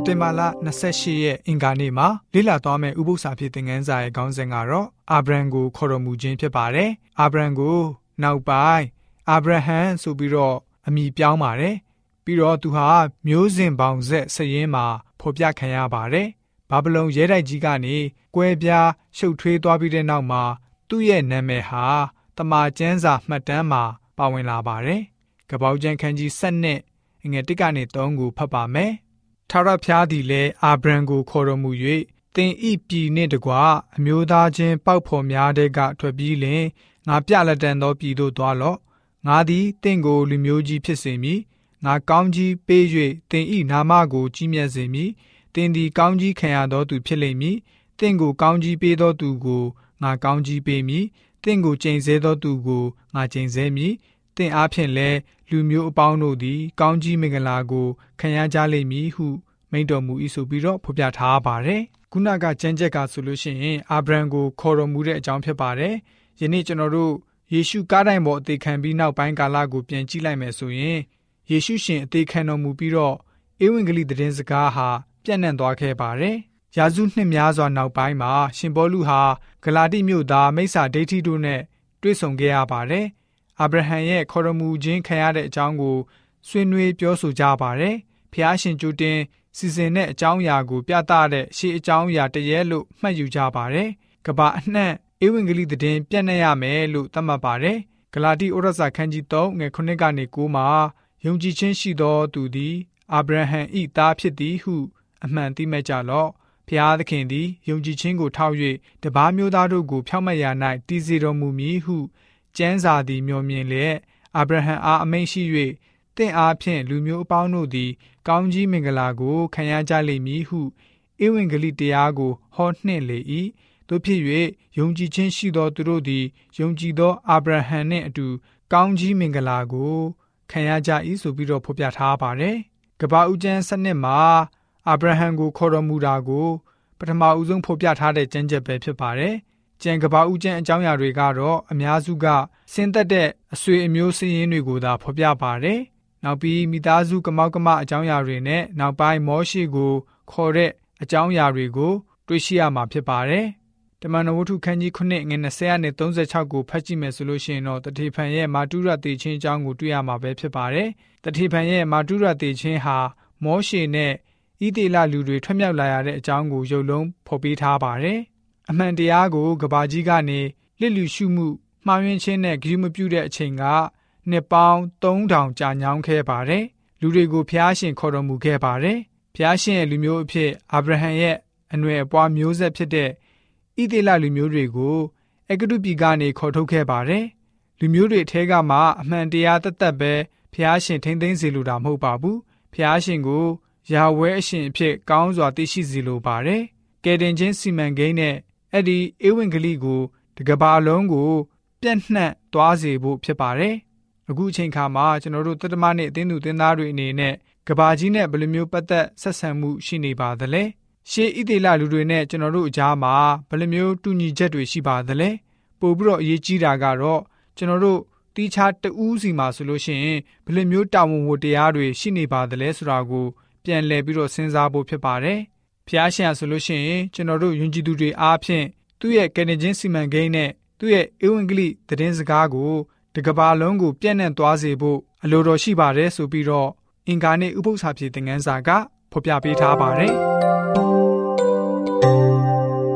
စတင်မာလ28ရက်အင်္ဂါနေ့မှာလေ့လာသွားမယ့်ဥပုသ္စာဖြစ်တဲ့ငန်းစာရဲ့ခေါင်းစဉ်ကတော့အာဗြဟံကိုခေါ်တော်မူခြင်းဖြစ်ပါတယ်။အာဗြဟံကိုနောက်ပိုင်းအာဗြဟံဆိုပြီးတော့အမည်ပြောင်းပါတယ်။ပြီးတော့သူဟာမျိုးစဉ်ပေါင်းဆက်စရင်မှာဖော်ပြခံရပါတယ်။ဘာဗလုန်ရဲတိုက်ကြီးကနေကွဲပြားရှုပ်ထွေးသွားပြီးတဲ့နောက်မှာသူ့ရဲ့နာမည်ဟာတမန်ကျမ်းစာမှတ်တမ်းမှာပါဝင်လာပါတယ်။ကပောက်ကျန်ခန်းကြီး7နှစ်အငယ်1ကနေ3ကိုဖတ်ပါမယ်။ ထာဝရဘုရားသည်လည်းအာဗြံကိုခေါ်တော်မူ၍သင်ဤပြည်နှင့်တကွအမျိုးသားချင်းပေါက်ဖော်များတဲ့ကထွက်ပြီးလင်ငါပြလက်တန်သောပြည်သို့သွားလော့။ငါသည်တင့်ကိုလူမျိုးကြီးဖြစ်စေမည်။ငါကောင်းကြီးပေး၍သင်ဤနာမကိုကြီးမြတ်စေမည်။သင်သည်ကောင်းကြီးခံရသောသူဖြစ်လိမ့်မည်။သင်ကိုကောင်းကြီးပေးသောသူကိုငါကောင်းကြီးပေးမည်။သင်ကိုကျိန်ဆဲသောသူကိုငါကျိန်ဆဲမည်။ သင်အားဖြင့်လည်းလူမျိုးအပေါင်းတို့သည် ကောင်းကြီးမင်္ဂလာကိုခံရကြလိမ့်မည်ဟုမိန့်တော်မူ၏ဆိုပြီးတော့ဖော်ပြထားပါတယ်။ခုနကကျမ်းချက်ကဆိုလို့ရှိရင်အာဗြဟံကိုခေါ်တော်မူတဲ့အကြောင်းဖြစ်ပါတယ်။ယနေ့ကျွန်တော်တို့ယေရှုကားတိုင်ပေါ်အသေးခံပြီးနောက်ပိုင်းကာလကိုပြန်ကြည့်လိုက်မယ်ဆိုရင်ယေရှုရှင်အသေးခံတော်မူပြီးတော့ဧဝံဂေလိသတင်းစကားဟာပြန့်နှံ့သွားခဲ့ပါတယ်။ရာစုနှစ်များစွာနောက်ပိုင်းမှာရှင်ပေါလုဟာဂလာတိမြို့သားမိစ္ဆာဒိဋ္ဌိတို့နဲ့တွေ့ဆုံခဲ့ရပါတယ်။ အာဗြဟံရဲ့ခေါ်တော်မူခြင်းခံရတဲ့အကြောင်းကိုဆွေးနွေးပြောဆိုကြပါတယ်။ဖျားရှင်ကျူတင်စီစဉ်တဲ့အကြောင်းအရာကိုပြသတဲ့ရှေးအကြောင်းအရာတည်းလို့မှတ်ယူကြပါတယ်။ကဘာအနှံ့ဧဝံဂေလိသတင်းပြန့်နှံ့ရမယ်လို့သတ်မှတ်ပါတယ်။ဂလာတိဩရစာခန်းကြီး3ငွေ9ကနေ9မှာယုံကြည်ခြင်းရှိသောသူသည်အာဗြဟံ၏သားဖြစ်သည်ဟု အမှန်သိမဲ့ကြလော့။ဖျားသခင်သည်ယုံကြည်ခြင်းကိုထောက်၍တပားမျိုးသားတို့ကိုဖြောင့်မတ်ရာ၌တည်စေတော်မူမည်ဟု ကျမ်းစာသည်မျှော်မြင်လျက်အာဗြဟံအားအမိန့်ရှိ၍တင့်အားဖြင့်လူမျိုးအပေါင်းတို့သည် ကောင်းကြီးမင်္ဂလာကိုခံရကြလိမ့်မည်ဟုဧဝံဂေလိတရားကို ဟောနှင့်လေ၏တို့ဖြစ်၍ယုံကြည်ခြင်းရှိသောသူတို့သည်ယုံကြည်သောအာဗြဟံနှင့်အတူ ကောင်းကြီးမင်္ဂလာကိုခံရကြ၏ဆိုပြီးတော့ဖော်ပြထားပါတယ်။ကပ္ပဦးကျမ်းစနစ်မှာအာဗြဟံကိုခေါ်တော်မူတာကို ပထမဦးဆုံးဖော်ပြထားတဲ့ကျမ်းချက်ပဲဖြစ်ပါတယ်။ ကြံကဘာဦးကျန်းအကြောင်းအရာတွေကတော့အများစုကဆင်းသက်တဲ့အဆွေအမျိုးစည်းရင်းတွေကိုသာဖော်ပြပါတယ်။နောက်ပြီးမိသားစုကမောက်ကမအကြောင်းအရာတွေနဲ့နောက်ပိုင်းမောရှိကိုခေါ်တဲ့အကြောင်းအရာတွေကိုတွေ့ရှိရမှာဖြစ်ပါတယ်။တမန်တော်ဝတ္ထုခန်းကြီး9ငွေ20နဲ့36ကိုဖတ်ကြည့်မယ်ဆိုလို့ရှိရင်တော့တတိဖန်ရဲ့မာတုရတေချင်းအကြောင်းကိုတွေ့ရမှာပဲဖြစ်ပါတယ်။တတိဖန်ရဲ့မာတုရတေချင်းဟာမောရှိနဲ့ဣသေလလူတွေထွက်မြောက်လာရတဲ့အကြောင်းကိုရုပ်လုံးဖော်ပြထားပါတယ်။ အမှန်တရားကိုကဘာကြီးကနေလစ်လူရှုမှုမှားယွင်းခြင်းနဲ့ဂရုမပြုတဲ့အချိန်ကနှစ်ပေါင်း3000ကြာညောင်းခဲ့ပါတယ်လူတွေကိုဖျားရှင်ခေါ်တော်မူခဲ့ပါတယ်ဖျားရှင်ရဲ့လူမျိုးအဖြစ်အာဗြဟံရဲ့အနွယ်အပွားမျိုးဆက်ဖြစ်တဲ့ဣသေလလူမျိုးတွေကိုအဂတုပြည်ကနေခေါ်ထုတ်ခဲ့ပါတယ်လူမျိုးတွေအဲကမှအမှန်တရားတသက်ပဲဖျားရှင်ထိမ့်သိမ်းစေလိုတာမဟုတ်ပါဘူးဖျားရှင်ကိုယာဝဲအရှင်အဖြစ်ကောင်းစွာသိရှိစေလိုပါတယ်ကယ်တင်ခြင်းစီမံကိန်းနဲ့ အဲ့ဒီဧဝံဂေလိကိုတကဘာလုံးကိုပြန့်နှံ့သွားစေဖို့ဖြစ်ပါတယ်။အခုအချိန်ခါမှာကျွန်တော်တို့တတမနဲ့အသင်းသူသင်သားတွေအနေနဲ့ကဘာကြီးနဲ့ဘယ်လိုမျိုးပတ်သက်ဆက်ဆံမှုရှိနေပါသလဲ။ရှေးဣသေလလူတွေနဲ့ကျွန်တော်တို့အကြားမှာဘယ်လိုမျိုးတူညီချက်တွေရှိပါသလဲ။ပို့ပြီးတော့အရေးကြီးတာကတော့ကျွန်တော်တို့တီးခြားတူးစီမှာဆိုလို့ရှိရင်ဘယ်လိုမျိုးတာဝန်ဝတ္တရားတွေရှိနေပါသလဲဆိုတာကိုပြန်လည်ပြီးတော့စဉ်းစားဖို့ဖြစ်ပါတယ်။ ဖျားရှင်ဆိုလို့ရှိရင်ကျွန်တော်တို့ယဉ်ကျေးသူတွေအားဖြင့်သူ့ရဲ့ကယ်တင်ခြင်းစီမံကိန်းနဲ့သူ့ရဲ့ဧဝံဂေလိသတင်းစကားကိုတကဘာလုံးကိုပြန့်နှံ့သွားစေဖို့အလိုတော်ရှိပါတယ်ဆိုပြီးတော့အင်္ဂါနေ့ဥပုသ္စာပြေသင်ခန်းစာကဖော်ပြပေးထားပါတယ်။